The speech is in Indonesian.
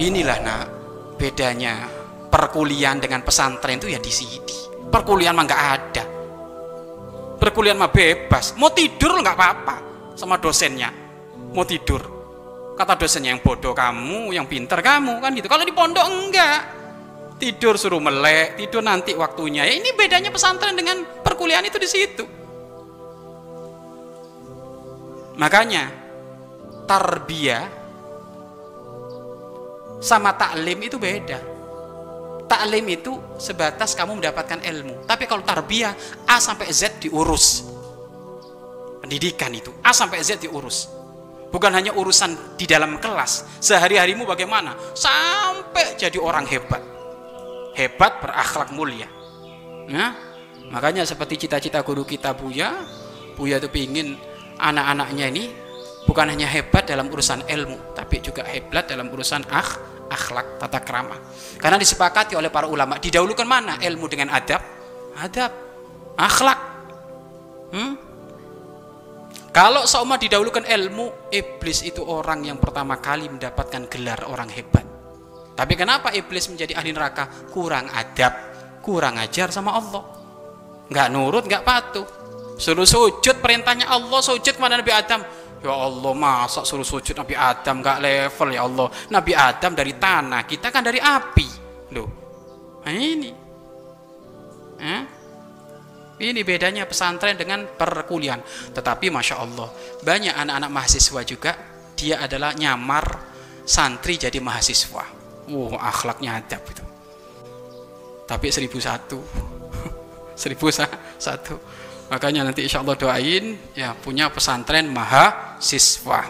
inilah nak. Bedanya perkuliahan dengan pesantren itu ya di sini. Perkuliahan mah nggak ada. Perkuliahan mah bebas. Mau tidur nggak apa-apa sama dosennya. Mau tidur. Kata dosennya yang bodoh kamu yang pinter kamu kan gitu. Kalau di pondok enggak. Tidur suruh melek tidur nanti waktunya. Ya ini bedanya pesantren dengan perkuliahan itu di situ. Makanya tarbiyah sama taklim itu beda. Taklim itu sebatas kamu mendapatkan ilmu. Tapi kalau tarbiyah A sampai Z diurus. Pendidikan itu A sampai Z diurus. Bukan hanya urusan di dalam kelas sehari-harimu bagaimana? Sampai jadi orang hebat. Hebat berakhlak mulia. Ya? Makanya seperti cita-cita guru kita Buya Buya itu ingin anak-anaknya ini bukan hanya hebat dalam urusan ilmu tapi juga hebat dalam urusan akh akhlak tata krama. Karena disepakati oleh para ulama didahulukan mana? Ilmu dengan adab. Adab. Akhlak. Hmm? kalau seumur didahulukan ilmu iblis itu orang yang pertama kali mendapatkan gelar orang hebat. Tapi kenapa iblis menjadi ahli neraka? Kurang adab kurang ajar sama Allah. Nggak nurut nggak patuh. Suruh sujud perintahnya Allah sujud kepada Nabi Adam Ya Allah masa suruh sujud Nabi Adam gak level ya Allah? Nabi Adam dari tanah kita kan dari api. Loh nah ini. Eh? ini bedanya pesantren dengan perkuliahan. Tetapi Masya Allah banyak anak-anak mahasiswa juga dia adalah nyamar santri jadi mahasiswa. Wow akhlaknya adab itu. Tapi seribu satu. Seribu satu makanya nanti insya Allah doain ya punya pesantren mahasiswa